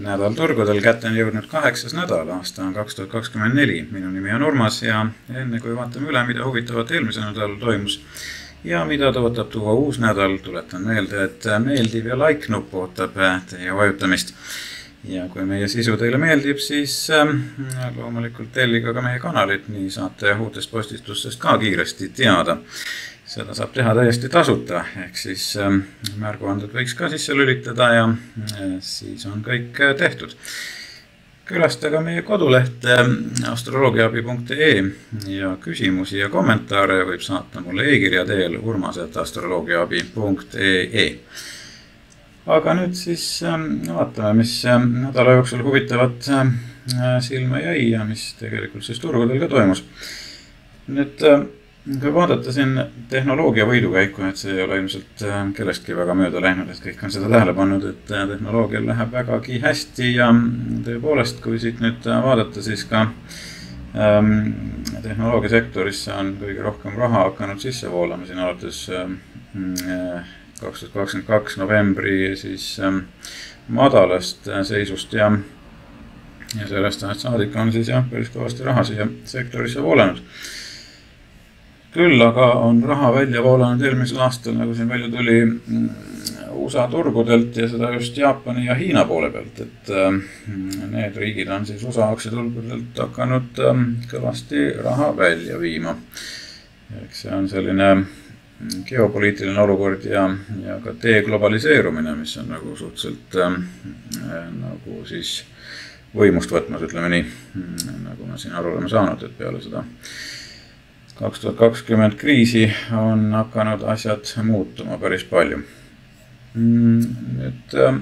nädal turgudel kätte on jõudnud kaheksas nädal, aasta on kaks tuhat kakskümmend neli. minu nimi on Urmas ja enne kui vaatame üle, mida huvitavat eelmisel nädalal toimus ja mida ootab tuua uus nädal, tuletan meelde, et meeldiv ja like nupp ootab teie vajutamist. ja kui meie sisu teile meeldib, siis äh, loomulikult tellige ka meie kanalit, nii saate uutest postitustest ka kiiresti teada seda saab teha täiesti tasuta, ehk siis ähm, märguanded võiks ka sisse lülitada ja äh, siis on kõik äh, tehtud. külastage meie kodulehte ähm, astroloogiaabi.ee ja küsimusi ja kommentaare võib saata mulle e-kirja teel urmas.astroloogiaabi.ee. aga nüüd siis ähm, vaatame, mis nädala jooksul huvitavat äh, silma jäi ja mis tegelikult siis turgudel ka toimus. nüüd kui vaadata siin tehnoloogia võidukäiku, et see ei ole ilmselt äh, kellestki väga mööda läinud, et kõik on seda tähele pannud, et äh, tehnoloogial läheb vägagi hästi ja tõepoolest, kui siit nüüd äh, vaadata, siis ka ähm, tehnoloogiasektorisse on kõige rohkem raha hakanud sisse voolama siin alates kaks tuhat kakskümmend kaks novembri siis ähm, madalast seisust ja ja sellest ajast saadik on siis jah, päris kõvasti raha siia sektorisse voolanud küll aga on raha välja voolanud eelmisel aastal, nagu siin välja tuli, mm, USA turgudelt ja seda just Jaapani ja Hiina poole pealt, et mm, need riigid on siis USA aktsiaturgudelt hakanud mm, kõvasti raha välja viima. eks see on selline geopoliitiline olukord ja, ja ka deglobaliseerumine, mis on nagu suhteliselt nagu siis võimust võtmas, ütleme nii, nagu me siin aru oleme saanud, et peale seda kaks tuhat kakskümmend kriisi on hakanud asjad muutuma päris palju. Mm, nüüd äh,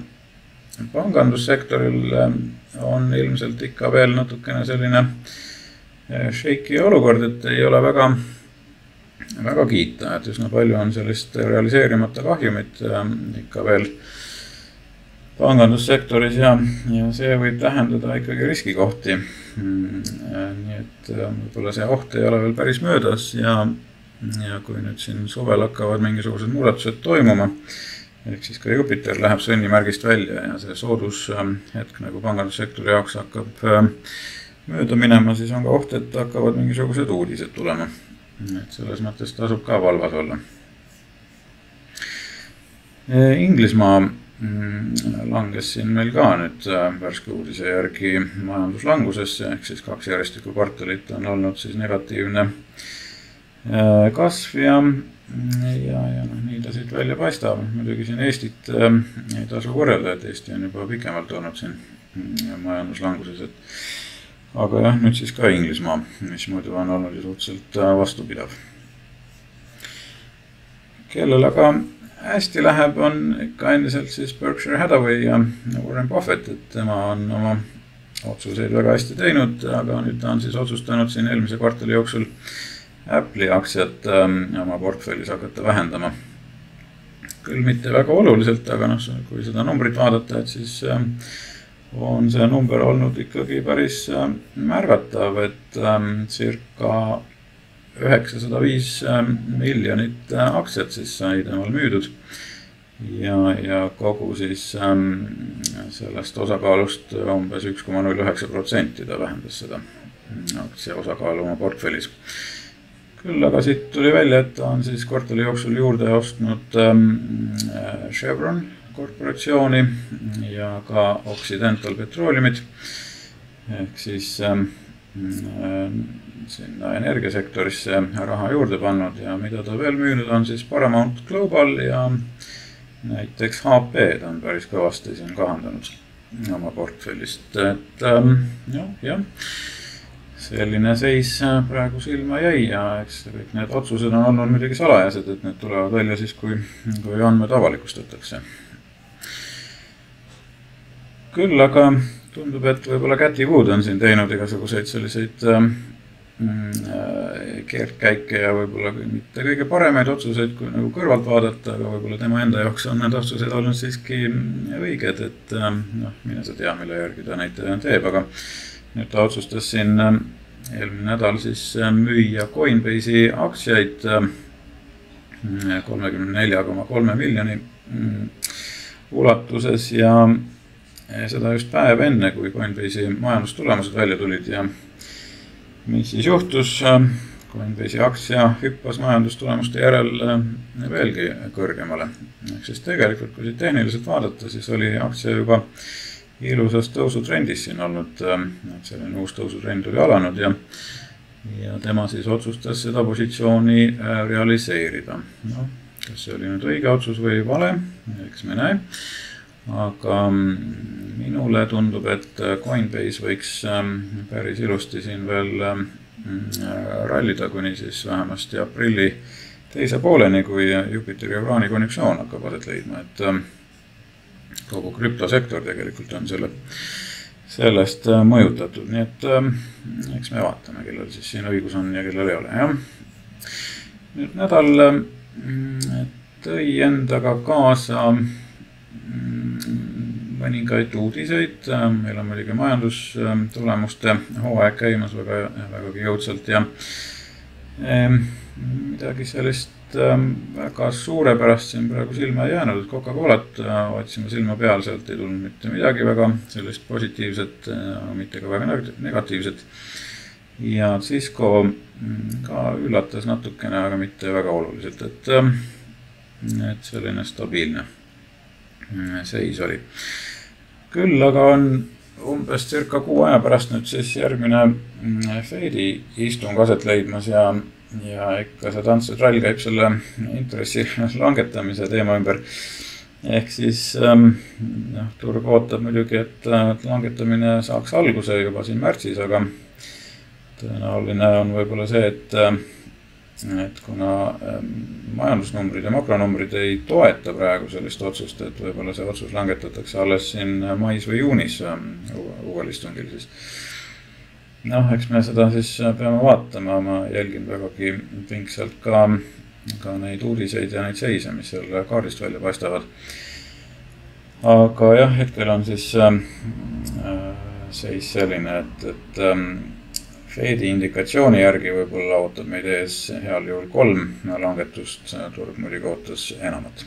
pangandussektoril äh, on ilmselt ikka veel natukene selline äh, shaky olukord, et ei ole väga, väga kiita, et üsna palju on sellist realiseerimata kahjumit ikka veel pangandussektoris ja, ja see võib tähendada ikkagi riskikohti. Mm, nii et äh, võib-olla see oht ei ole veel päris möödas ja, ja kui nüüd siin suvel hakkavad mingisugused muudatused toimuma, ehk siis ka Jupiter läheb sõnnimärgist välja ja see soodushetk nagu pangandussektori jaoks hakkab äh, mööda minema, siis on ka oht, et hakkavad mingisugused uudised tulema. et selles mõttes tasub ka valvas olla. Inglismaa langes siin meil ka nüüd äh, värske uudise järgi majanduslangusesse, ehk siis kaks järjestikku kvartalit on olnud siis negatiivne äh, kasv ja, ja, ja noh, nii ta siit välja paistab. muidugi siin Eestit äh, ei tasu võrrelda, et Eesti on juba pikemalt olnud siin mm, majanduslanguses, et aga jah, nüüd siis ka Inglismaa, mis muidu on olnud ju suhteliselt vastupidav. kellel aga hästi läheb, on ikka endiselt siis Berkshire Hathaway ja Warren Buffett, et tema on oma otsuseid väga hästi teinud, aga nüüd ta on siis otsustanud siin eelmise kvartali jooksul Apple'i aktsiat ähm, oma portfellis hakata vähendama. küll mitte väga oluliselt, aga noh, kui seda numbrit vaadata, et siis ähm, on see number olnud ikkagi päris äh, märgatav, et ähm, circa üheksasada viis ähm, miljonit äh, aktsiat siis sai temal müüdud. ja, ja kogu siis ähm, sellest osakaalust umbes üks koma null üheksa protsenti ta vähendas seda aktsia osakaalu oma portfellis. küll aga siit tuli välja, et ta on siis kvartali jooksul juurde ostnud ähm, Chevron korporatsiooni ja ka Occidental Petroleumit ehk siis ähm, sinna energiasektorisse raha juurde pannud ja mida ta veel müünud on siis Paramount Global ja näiteks HP-d on päris kõvasti siin kahandanud oma portfellist, et ähm, jah, jah. selline seis praegu silma jäi ja eks kõik need otsused on olnud muidugi salajased, et need tulevad välja siis, kui, kui andmed avalikustatakse. küll aga tundub, et võib-olla Käti Wood on siin teinud igasuguseid selliseid ähm, äh, keerdkäike ja võib-olla mitte kõige paremaid otsuseid, kui nagu kõrvalt vaadata, aga võib-olla tema enda jaoks on need otsused olnud siiski õiged, et ähm, noh, mine sa tea, mille järgi ta neid teeb, aga nüüd ta otsustas siin ähm, eelmine nädal siis müüa Coinbase'i aktsiaid kolmekümne nelja koma kolme miljoni mm, ulatuses ja seda just päev enne, kui Coinbase'i majandustulemused välja tulid ja mis siis juhtus Coinbase'i aktsia hüppas majandustulemuste järel veelgi kõrgemale. ehk siis tegelikult, kui siit tehniliselt vaadata, siis oli aktsia juba ilusas tõusutrendis siin olnud, et selline uus tõusutrend oli alanud ja ja tema siis otsustas seda positsiooni realiseerida. noh, kas see oli nüüd õige otsus või vale, eks me näe. Aga mm, minule tundub, et Coinbase võiks ähm, päris ilusti siin veel ähm, äh, rallida kuni siis vähemasti aprilli teise pooleni, kui Jupiteri ja Uraani konjuktsioon hakkab aset leidma, et ähm, kogu krüptosektor tegelikult on selle sellest äh, mõjutatud, nii et äh, eks me vaatame, kellel siis siin õigus on ja kellel ei ole, jah. nüüd nädal äh, tõi endaga kaasa mm, mõningaid uudiseid, meil on muidugi majandustulemuste hooaeg käimas väga, vägagi jõudsalt ja midagi sellist Ähm, väga suurepärast siin praegu silma ei jäänud, et Coca-Colat äh, otsime silma peal, sealt ei tulnud mitte midagi väga sellist positiivset, äh, mitte ka väga negatiivset. ja Cisco mm, ka üllatas natukene, aga mitte väga oluliselt, et, ähm, et selline stabiilne mm, seis oli. küll aga on umbes circa kuu aja pärast nüüd siis järgmine mm, Fedi istung aset leidmas ja ja ikka see tants ja trall käib selle intressi langetamise teema ümber. ehk siis ähm, noh, turg ootab muidugi, et langetamine saaks alguse juba siin märtsis, aga tõenäoline on võib-olla see, et, äh, et kuna ähm, majandusnumbrid ja makronumbrid ei toeta praegu sellist otsust, et võib-olla see otsus langetatakse alles siin mais või juunis ähm, uuel istungil siis noh, eks me seda siis peame vaatama, ma jälgin vägagi pingsalt ka, ka neid uudiseid ja neid seise, mis seal kaardist välja paistavad. aga jah, hetkel on siis äh, seis selline, et, et ähm, Fedi indikatsiooni järgi võib-olla ootab meid ees heal juhul kolm langetust, turg muidugi ootas enamat.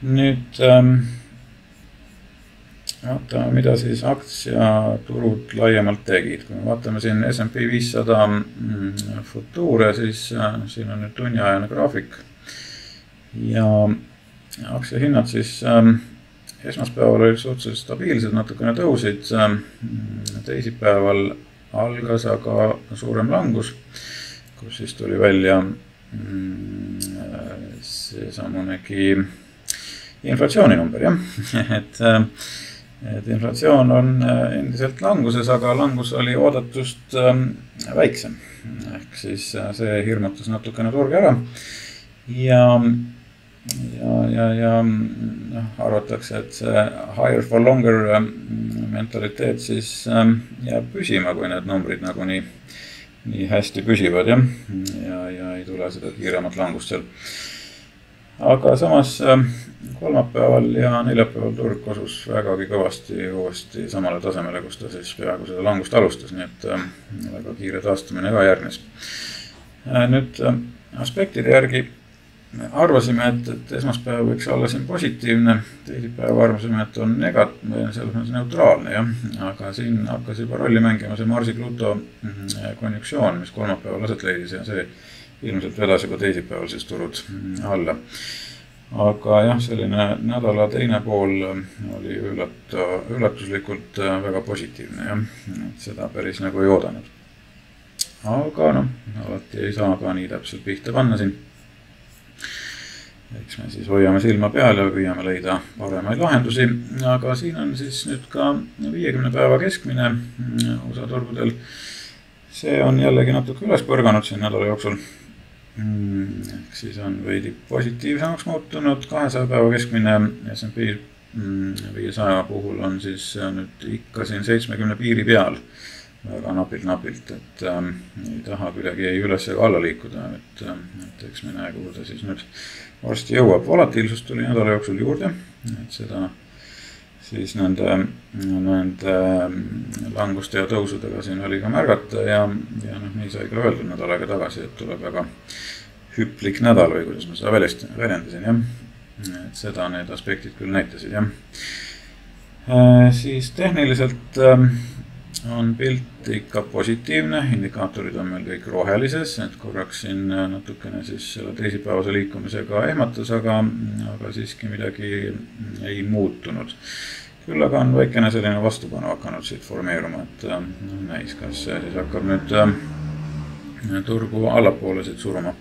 nüüd ähm, vaatame, mida siis aktsiaturud laiemalt tegid, kui me vaatame siin SMP viissada mm, futuure, siis äh, siin on nüüd tunniajane graafik. ja aktsiahinnad siis ähm, esmaspäeval olid suhteliselt stabiilsed, natukene tõusid ähm,. teisipäeval algas aga suurem langus, kus siis tuli välja mm, seesamunegi inflatsiooninumber jah et äh, et inflatsioon on äh, endiselt languses, aga langus oli oodatust ähm, väiksem. ehk siis äh, see hirmutas natukene turge ära. ja, ja, ja, ja noh, arvatakse, et see higher for longer ähm, mentaliteet siis ähm, jääb püsima, kui need numbrid nagunii nii hästi püsivad jah, ja, ja ei tule seda kiiremat langust seal. aga samas kolmapäeval ja neljapäeval turg kosus vägagi kõvasti uuesti samale tasemele, kus ta siis peaaegu seda langust alustas, nii et väga kiire taastumine ka järgnes äh,. nüüd aspektide järgi arvasime, et, et esmaspäev võiks olla siin positiivne, teisipäev arvasime, et on negat-, selles mõttes neutraalne jah, aga siin hakkas juba rolli mängima see Marsi-Pluto mm, konjunktsioon, mis kolmapäeval aset leidis ja see ilmselt vedas juba teisipäeval siis turud mm, alla aga jah, selline nädala teine pool äh, oli üllata, üllatuslikult äh, väga positiivne jah, et seda päris nagu ei oodanud. aga noh, alati ei saa ka nii täpselt pihta panna siin. Eks me siis hoiame silma peal ja püüame leida paremaid lahendusi, aga siin on siis nüüd ka viiekümne päeva keskmine USA mm, turgudel. see on jällegi natuke üles põrganud siin nädala jooksul Mm, ehk siis on veidi positiivsemaks muutunud, kahesaja päeva keskmine SMP mm, viiesaja puhul on siis nüüd ikka siin seitsmekümne piiri peal. väga napilt-napilt, et ähm, ei taha kuidagi ei üles ega alla liikuda, et, ähm, et eks me näe, kuhu ta siis nüüd varsti jõuab. volatiilsust tuli nädala jooksul juurde, et seda siis nende, nende ähm, languste ja tõusudega siin oli ka märgata ja, ja noh, nii sai ka öeldud nädal aega tagasi, et tuleb väga hüplik nädal või kuidas ma seda väljast-, väljendasin, jah. et seda need aspektid küll näitasid, jah. Äh, siis tehniliselt ähm, on pilt ikka positiivne, indikaatorid on meil kõik rohelises, et korraks siin natukene siis selle teisipäevase liikumisega ehmatas, aga, aga siiski midagi ei muutunud. küll aga on väikene selline vastupanu hakanud siit formeeruma, et noh, näis, kas see siis hakkab nüüd äh, turgu allapoole siit suruma.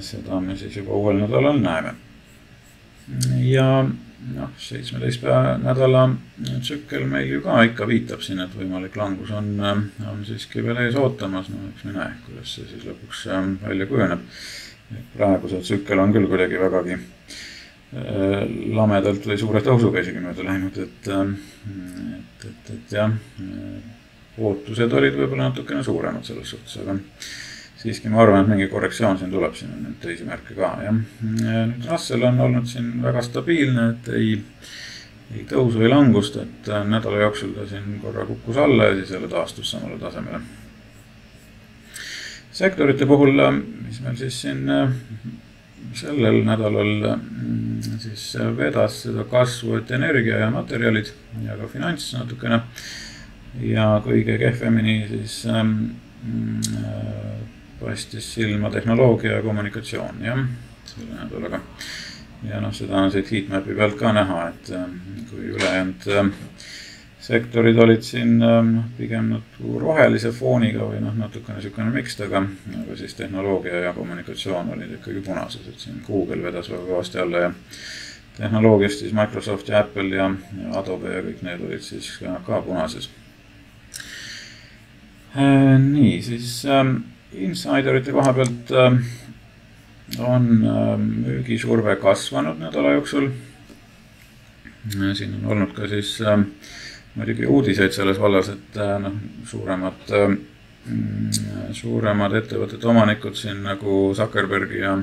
seda me siis juba uuel nädalal näeme. ja noh, seitsmeteist päeva nädala tsükkel meil ju ka ikka viitab siin, et võimalik langus on, on siiski veel ees ootamas, no eks me näe, kuidas see siis lõpuks välja kujuneb. praegu see tsükkel on küll kuidagi vägagi äh, lamedalt või suure tõusuga isegi mööda läinud, et, et, et, et jah ootused olid võib-olla natukene suuremad selles suhtes, aga siiski ma arvan, et mingi korrektsioon siin tuleb, siin on nüüd teisi märke ka, jah. nüüd Russell on olnud siin väga stabiilne, et ei, ei tõusu, ei langust, et nädala jooksul ta siin korra kukkus alla ja siis jälle taastus samale tasemele. sektorite puhul, mis meil siis siin sellel nädalal siis vedas seda kasvu, et energia ja materjalid ja ka finants natukene ja kõige kehvemini siis ähm, äh, paistis silma tehnoloogia ja kommunikatsioon, jah, selle nädalaga. ja noh, seda on siit heatmap'i pealt ka näha, et äh, kui ülejäänud äh, sektorid olid siin äh, pigem nagu rohelise fooniga või noh, natukene niisugune mixed, aga, aga siis tehnoloogia ja kommunikatsioon olid ikkagi punases, et siin Google vedas väga kõvasti alla ja tehnoloogiast siis Microsoft ja Apple ja, ja Adobe ja kõik need olid siis ka, ka punases nii, siis ähm, insiderite koha pealt ähm, on ähm, müügisurve kasvanud nädala jooksul. Siin on olnud ka siis ähm, muidugi uudiseid selles vallas, et äh, noh, suuremad ähm,, suuremad ettevõtete omanikud siin nagu Zuckerberg ja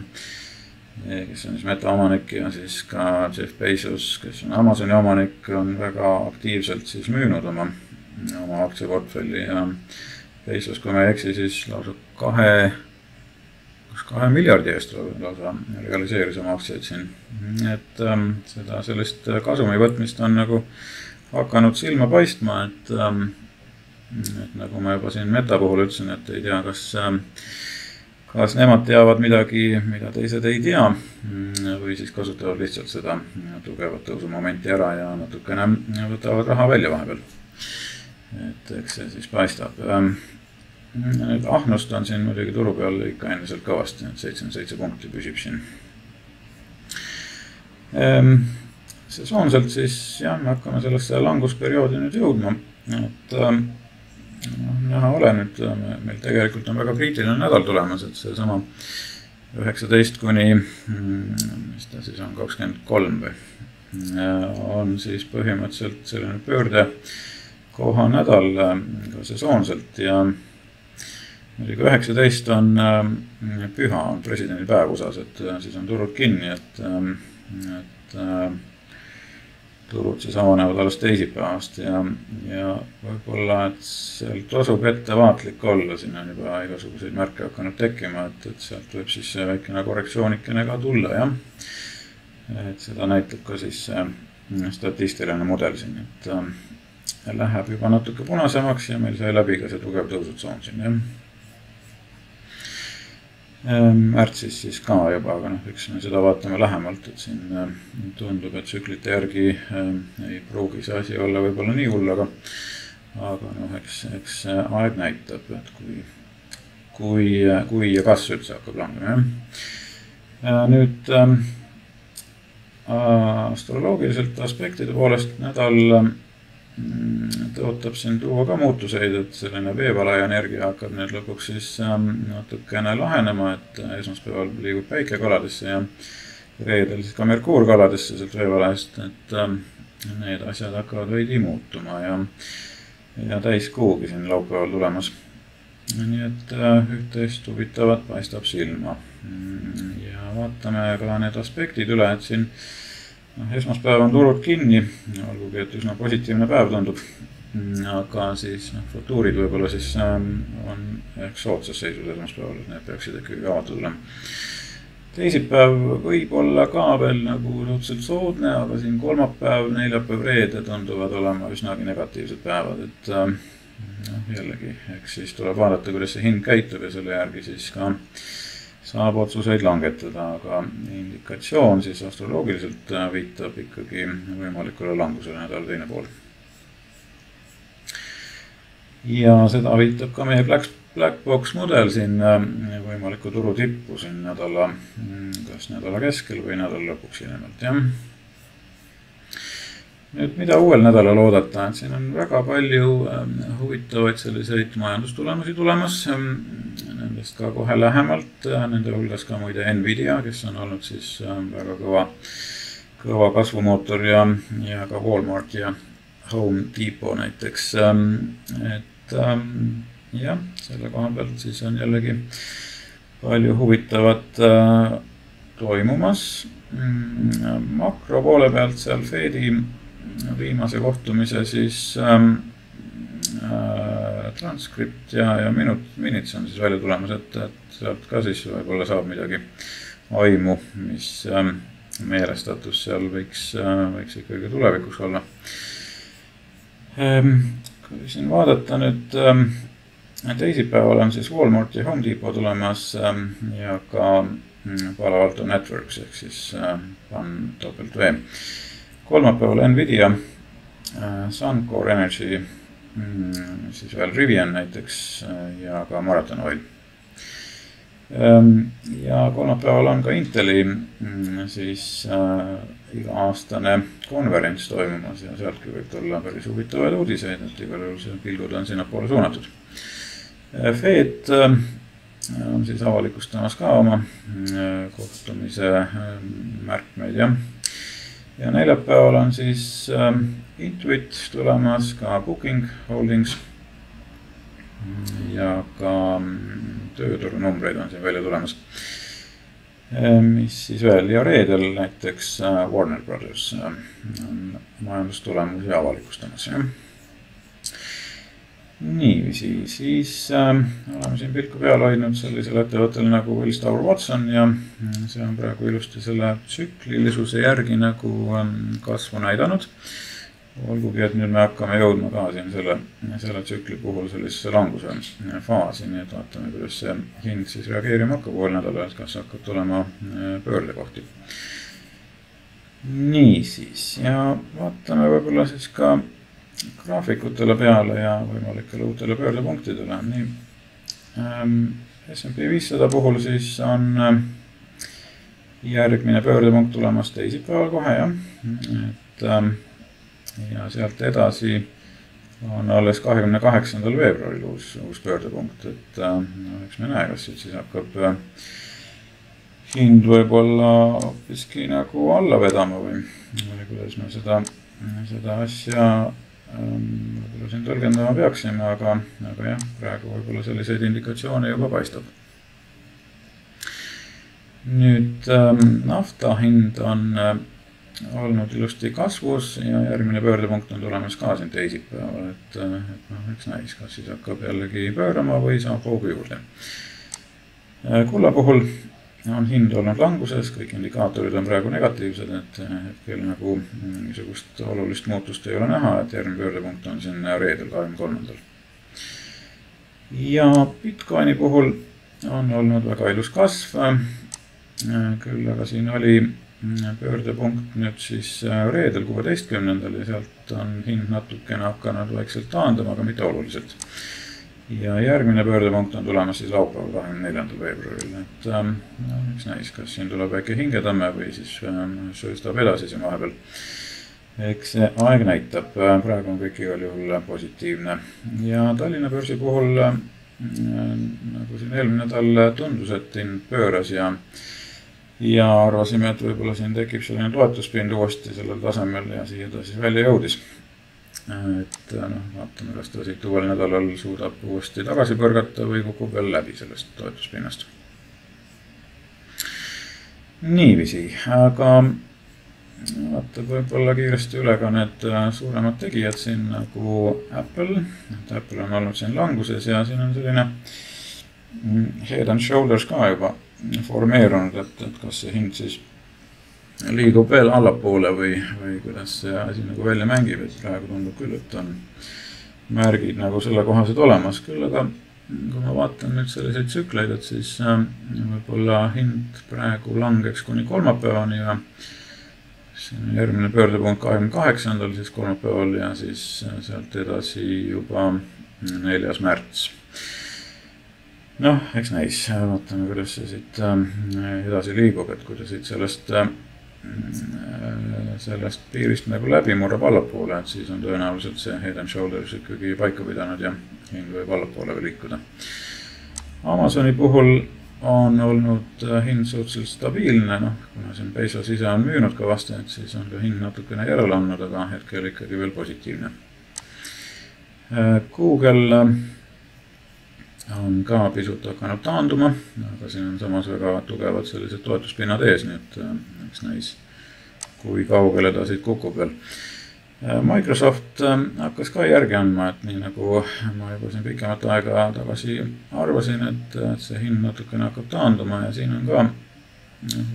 kes on siis Meta omanik ja siis ka Jeff Bezos, kes on Amazoni omanik, on väga aktiivselt siis müünud oma, oma aktsiaportfelli ja Peisus, kui ma ei eksi, siis lausa kahe, kas kahe miljardi eest lausa realiseeris oma aktsiaid siin. et ähm, seda sellist kasumi võtmist on nagu hakanud silma paistma, et ähm,, et nagu ma juba siin Meta puhul ütlesin, et ei tea, kas ähm, kas nemad teavad midagi, mida teised ei tea või siis kasutavad lihtsalt seda tugevat tõusumomenti ära ja natukene võtavad raha välja vahepeal. et eks see siis paistab ähm, nüüd ahnust on siin muidugi turu peal ikka endiselt kõvasti, et seitsekümmend seitse punkti püsib siin. Ehm, sesoonselt siis jah, me hakkame sellesse langusperioodi nüüd jõudma, et ähm, noh, näha ole nüüd, meil tegelikult on väga kriitiline nädal tulemas, et seesama üheksateist kuni, mm, mis ta siis on, kakskümmend kolm või, on siis põhimõtteliselt selline pöördekoha nädal äh, ka sesoonselt ja muidugi üheksateist on äh, püha, on presidendipäev USA-s, et äh, siis on turud kinni, et, ähm, et äh, turud siis avanevad alles teisipäevast ja, ja võib-olla, et sealt tasub ettevaatlik olla, siin on juba igasuguseid märke hakanud tekkima, et, et sealt võib siis väikene korrektsioonikene ka tulla, jah. et seda näitab ka siis statistiline mudel siin, et äh, läheb juba natuke punasemaks ja meil sai läbi ka see tugev tõusutsoon siin, jah märtsis siis ka juba, aga noh, eks me seda vaatame lähemalt, et siin ehm, tundub, et tsüklite järgi ehm, ei pruugi see asi olla võib-olla nii hull, aga, aga noh, eks, eks aeg näitab, et kui, kui, kui ja kas üldse hakkab langema, jah. nüüd äh, astroloogiliselt aspektide poolest nädal tõotab siin tuua ka muutuseid, et selline veevalaja energia hakkab nüüd lõpuks siis ähm, natukene lahenema, et esmaspäeval liigub päike kaladesse ja reedel siis ka Merkuur kaladesse sealt veevalajast, et ähm, need asjad hakkavad veidi muutuma ja, ja täiskuugi siin laupäeval tulemas. nii et äh, üht-teist huvitavat paistab silma. ja vaatame ka need aspektid üle, et siin noh, esmaspäev on turud kinni, olgugi et üsna positiivne päev tundub. aga siis noh, futuurid võib-olla siis ähm, on, ehk soodsas seisus esmaspäeval, et need peaksid ikkagi avatud olema. ähm, ähm, teisipäev võib olla ka veel nagu suhteliselt soodne, aga siin kolmapäev, neljapäev, reede tunduvad olema üsnagi negatiivsed päevad, et äh, noh, jällegi, eks siis tuleb vaadata, kuidas see hind käitub ja selle järgi siis ka saab otsuseid langetada, aga indikatsioon siis astroloogiliselt äh, viitab ikkagi võimalikule langusele nädala teine pool. ja seda viitab ka meie Black Black box mudel siin äh, võimalikku turu tippu siin nädala, mm, kas nädala keskel või nädala lõpuks hiljemalt, jah. nüüd, mida uuel nädalal oodata, et siin on väga palju ähm, huvitavaid selliseid majandustulemusi tulemas. Ähm, nendest ka kohe lähemalt, äh, nende hulgas ka muide Nvidia, kes on olnud siis ähm, väga kõva, kõva kasvumootor ja, ja ka Walmart ja Home Depot näiteks, et jah, selle koha pealt siis on jällegi palju huvitavat äh, toimumas mm,. makro poole pealt seal Fedi viimase kohtumise siis ähm, äh, transkript ja, ja minut, minutes on siis välja tulemas, et, et sealt ka siis võib-olla saab midagi aimu, mis ähm, meelestatus seal võiks äh,, võiks ikkagi tulevikuks olla ähm,. kui siin vaadata nüüd ähm, teisipäeval on siis Walmart ja Home Depot tulemas ähm, ja ka mm, Palo Alto Networks ehk siis PAN topelt V. kolmapäeval Nvidia, äh, Suncor Energy, siis veel Rivian näiteks äh, ja ka Marathon Oil. Ähm, ja kolmapäeval on ka Inteli mm, siis äh, iga-aastane konverents toimumas ja sealtki võib tulla päris huvitavaid uudiseid, et igal juhul pilgud on sinnapoole suunatud Fed äh, on siis avalikustamas ka oma äh, kohtumise äh, märkmeid, jah. Ja neljapäeval on siis Intuit tulemas, ka Booking Holdings. ja ka mm, tööturunumbreid on siin välja tulemas. mis siis veel ja reedel näiteks Warner Brothers on majandustulemusi avalikustamas, jah niiviisi, siis äh, oleme siin pilku peal hoidnud sellisel ettevõttel nagu Willis Tower Watson ja mm, see on praegu ilusti selle tsüklilisuse järgi nagu ähm, kasvu näidanud. olgugi, et nüüd me hakkame jõudma ka siin selle, selle tsükli puhul sellisesse languse äh, faasi, nii et vaatame, kuidas see hind siis reageerima hakkab uuel nädalal, et kas hakkab tulema äh, pöördekohti. niisiis ja vaatame võib-olla siis ka graafikutele peale ja võimalikele uutele pöördepunktidele, nii ähm,. SMP viissada puhul siis on äh, järgmine pöördepunkt tulemas teisipäeval kohe jah, et ähm, ja sealt edasi on alles kahekümne kaheksandal veebruaril uus, uus pöördepunkt, et no eks me näe, kas siit siis hakkab äh, hind võib-olla hoopiski nagu alla vedama või, või kuidas me seda, seda asja võib-olla siin tõlgendama peaksime, aga, aga jah, praegu võib-olla selliseid indikatsioone juba paistab. nüüd ähm, nafta hind on äh, olnud ilusti kasvus ja järgmine pöördepunkt on tulemas ka siin teisipäeval, et, äh, et noh, eks näis, kas siis hakkab jällegi pöörama või saab hoogu juurde. Äh, kulla puhul on hind olnud languses, kõik indikaatorid on praegu negatiivsed, et hetkel nagu niisugust olulist muutust ei ole näha, et järgmine pöördepunkt on siin reedel, kahekümne kolmandal. ja Bitcoini puhul on olnud väga ilus kasv. küll aga siin oli pöördepunkt nüüd siis reedel, kuueteistkümnendal ja sealt on hind natukene hakanud vaikselt taanduma, aga mitte oluliselt ja järgmine pöördepunkt on tulemas siis laupäeval, kahekümne neljandal veebruaril, et ähm, eks näis, kas siin tuleb väike hingetamme või siis ähm, sööstab edasi siin vahepeal. eks see aeg näitab, äh, praegu on kõik igal juhul positiivne. Ja Tallinna börsi puhul äh, nagu siin eelmine nädal tundus, et hind pööras ja ja arvasime, et võib-olla siin tekib selline toetuspind uuesti sellel tasemel ja siia ta siis välja jõudis et noh, vaatame, kas ta siit uuel nädalal suudab uuesti tagasi põrgata või kukub veel läbi sellest toetuspinnast. niiviisi, aga vaatab võib-olla kiiresti üle ka need äh, suuremad tegijad siin nagu Apple. et Apple on olnud siin languses ja siin on selline head and shoulders ka juba formeerunud, et, et kas see hind siis liigub veel allapoole või, või kuidas see asi nagu välja mängib, et praegu tundub küll, et on märgid nagu sellekohased olemas, küll aga kui ma vaatan nüüd selliseid tsükleid, et siis äh, võib-olla hind praegu langeks kuni kolmapäevani ja siin on järgmine pöördepunkt kahekümne kaheksandal, siis kolmapäeval ja siis äh, sealt edasi juba neljas märts. Noh, eks näis, vaatame, kuidas see siit äh, edasi liigub, et kui ta siit sellest, äh, sellest piirist nagu läbi murrab allapoole, et siis on tõenäoliselt see head and shoulders ikkagi paika pidanud ja hind võib allapoole veel liikuda. Amazoni puhul on olnud äh, hind suhteliselt stabiilne, noh, kuna siin Bezos ise on müünud kõvasti, et siis on ka hind natukene järele andnud, aga hetkel ikkagi veel positiivne. Google on ka pisut hakanud taanduma, aga siin on samas väga tugevad sellised toetuspinnad ees, nii et äh, eks näis, kui kaugele ta siit kukub veel. Äh, Microsoft äh, hakkas ka järgi andma, et nii nagu ma juba siin pikemat aega tagasi arvasin, et, see hind natukene hakkab taanduma ja siin on ka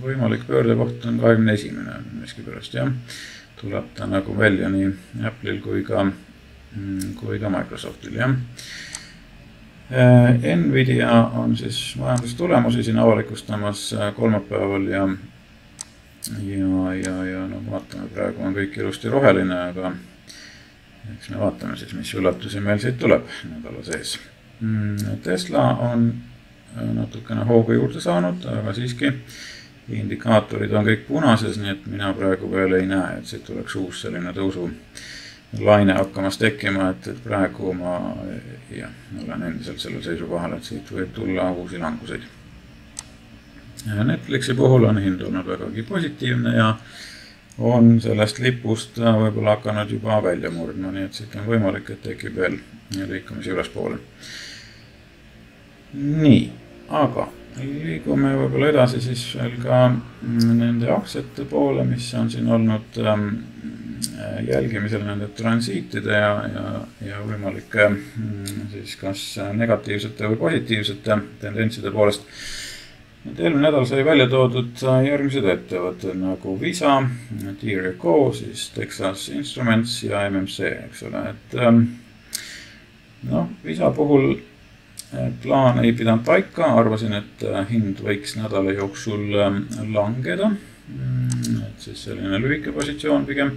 võimalik pöördekoht on kahekümne esimene miskipärast jah. tuleb ta nagu välja nii Apple'il kui ka, mm, kui ka Microsoftil jah Nvidia on siis majandustulemusi siin avalikustamas äh, kolmapäeval ja, ja, ja, ja no vaatame, praegu on kõik ilusti roheline, aga eks me vaatame siis, mis üllatusi meil siit tuleb nädala sees. Mm, Tesla on äh, natukene hoogu juurde saanud, aga siiski indikaatorid on kõik punases, nii et mina praegu veel ei näe, et siit tuleks uus selline tõusu laine hakkamas tekkima, et, et praegu ma jah, olen endiselt sellel seisukohal, et siit võib tulla uusi languseid. Netflixi puhul on hind olnud vägagi positiivne ja on sellest lipust võib-olla hakanud juba välja murdma, nii et siit on võimalik, et tekib veel liikumisi ülespoole. nii, aga liigume võib-olla edasi siis veel ka nende aktsiate poole, mis on siin olnud ähm, Äh, jälgimisel nende transiitide ja, ja, ja võimalike mm, siis kas negatiivsete või positiivsete tendentside poolest. et eelmine nädal sai välja toodud järgmised ettevõtted nagu Visa, Tier Co, siis Texas Instruments ja MMC, eks ole, et ähm, noh, Visa puhul äh, plaan ei pidanud paika, arvasin, et äh, hind võiks nädala jooksul ähm, langeda. Mm, et siis selline lühike positsioon pigem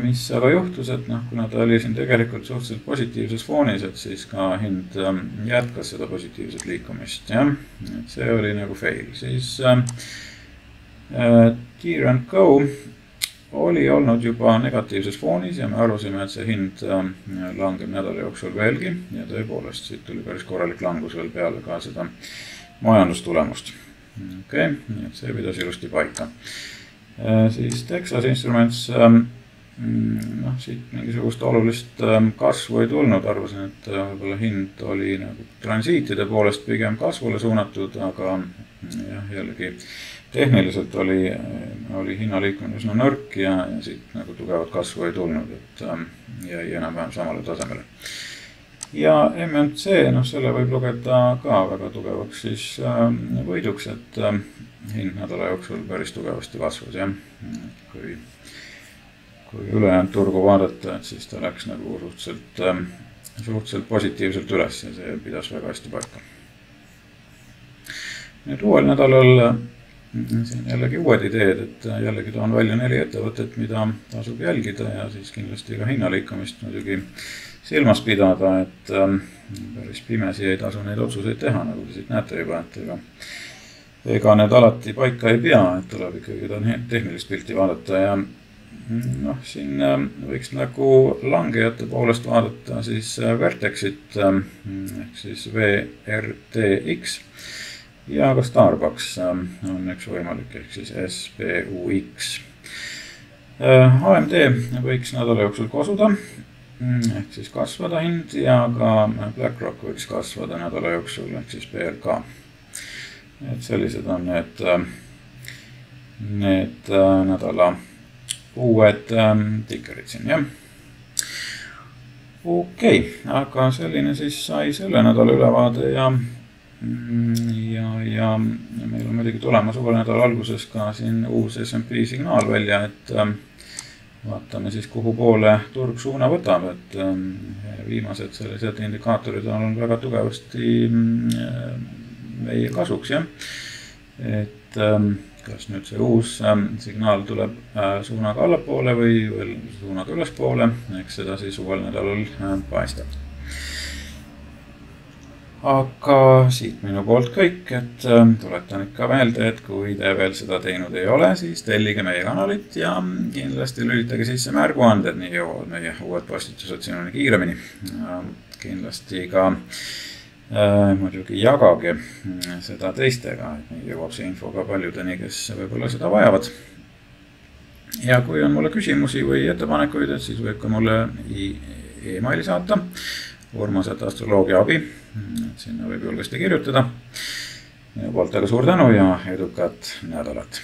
mis aga juhtus, et noh, kuna ta oli siin tegelikult suhteliselt positiivses foonis, et siis ka hind jätkas seda positiivset liikumist, jah. et see oli nagu fail, siis äh Tier and Go oli olnud juba negatiivses foonis ja me arvasime, et see hind äh, langeb nädala jooksul veelgi ja tõepoolest siit tuli päris korralik langus veel peale ka seda majandustulemust. okei okay,, nii et see pidas ilusti paika äh,. siis Texas Instruments äh, Mm, noh, siit mingisugust olulist ähm, kasvu ei tulnud, arvasin, et äh, võib-olla hind oli nagu transiitide poolest pigem kasvule suunatud, aga mm, jah, jällegi tehniliselt oli, oli hinnaliikumine üsna nõrk ja, ja siit nagu tugevat kasvu ei tulnud, et ähm, jäi enam-vähem samale tasemele. ja MMC, noh, selle võib lugeda ka väga tugevaks siis ähm, võiduks, et hind nädala jooksul päris tugevasti kasvas, jah, kui kui ülejäänud turgu vaadata, et siis ta läks nagu suhteliselt, ähm, suhteliselt positiivselt üles ja see pidas väga hästi paika. nüüd uuel nädalal siin jällegi uued ideed, et jällegi toon välja neli ettevõtet, mida tasub jälgida ja siis kindlasti ka hinnaliikumist muidugi silmas pidada, et ähm, päris pimesi ei tasu neid otsuseid teha, nagu te siit näete juba, et ega ega need alati paika ei pea, et tuleb ikkagi tehnilist pilti vaadata ja noh, siin ähm, võiks nagu langejate poolest vaadata siis äh, Vertexit ähm, ehk siis VRTX ja ka Starbucks ähm, on üks võimalik ehk siis SBUX. AMD võiks nädala jooksul kosuda mm, ehk siis kasvada hind ja ka BlackRock võiks kasvada nädala jooksul ehk siis BLK. et sellised on need, need äh, nädala uued ähm, tikerid siin, jah. okei okay,, aga selline siis sai selle nädala ülevaade ja ja, ja meil on muidugi tulemas uue nädala alguses ka siin uus SMP signaal välja, et vaatame siis, kuhu poole turg suuna võtab, et viimased sellised indikaatorid on olnud väga tugevasti meie kasuks, jah. et kas nüüd see uus signaal tuleb suunaga allapoole või veel suunaga ülespoole, eks seda siis uuel nädalal paistab aga siit minu poolt kõik, et äh, tuletan ikka meelde, et kui te veel seda teinud ei ole, siis tellige meie kanalit ja kindlasti lülitage sisse märguanded, nii jõuavad meie uued postitused sinuni kiiremini. kindlasti ka äh, muidugi jagage seda teistega, et nii jõuab see info ka paljudeni, kes võib-olla seda vajavad. ja kui on mulle küsimusi või ettepanekuid, et siis võib ka mulle emaili saata Urmased astroloogia abi, sinna võib julgesti kirjutada. minu poolt aga suur tänu ja edukat nädalat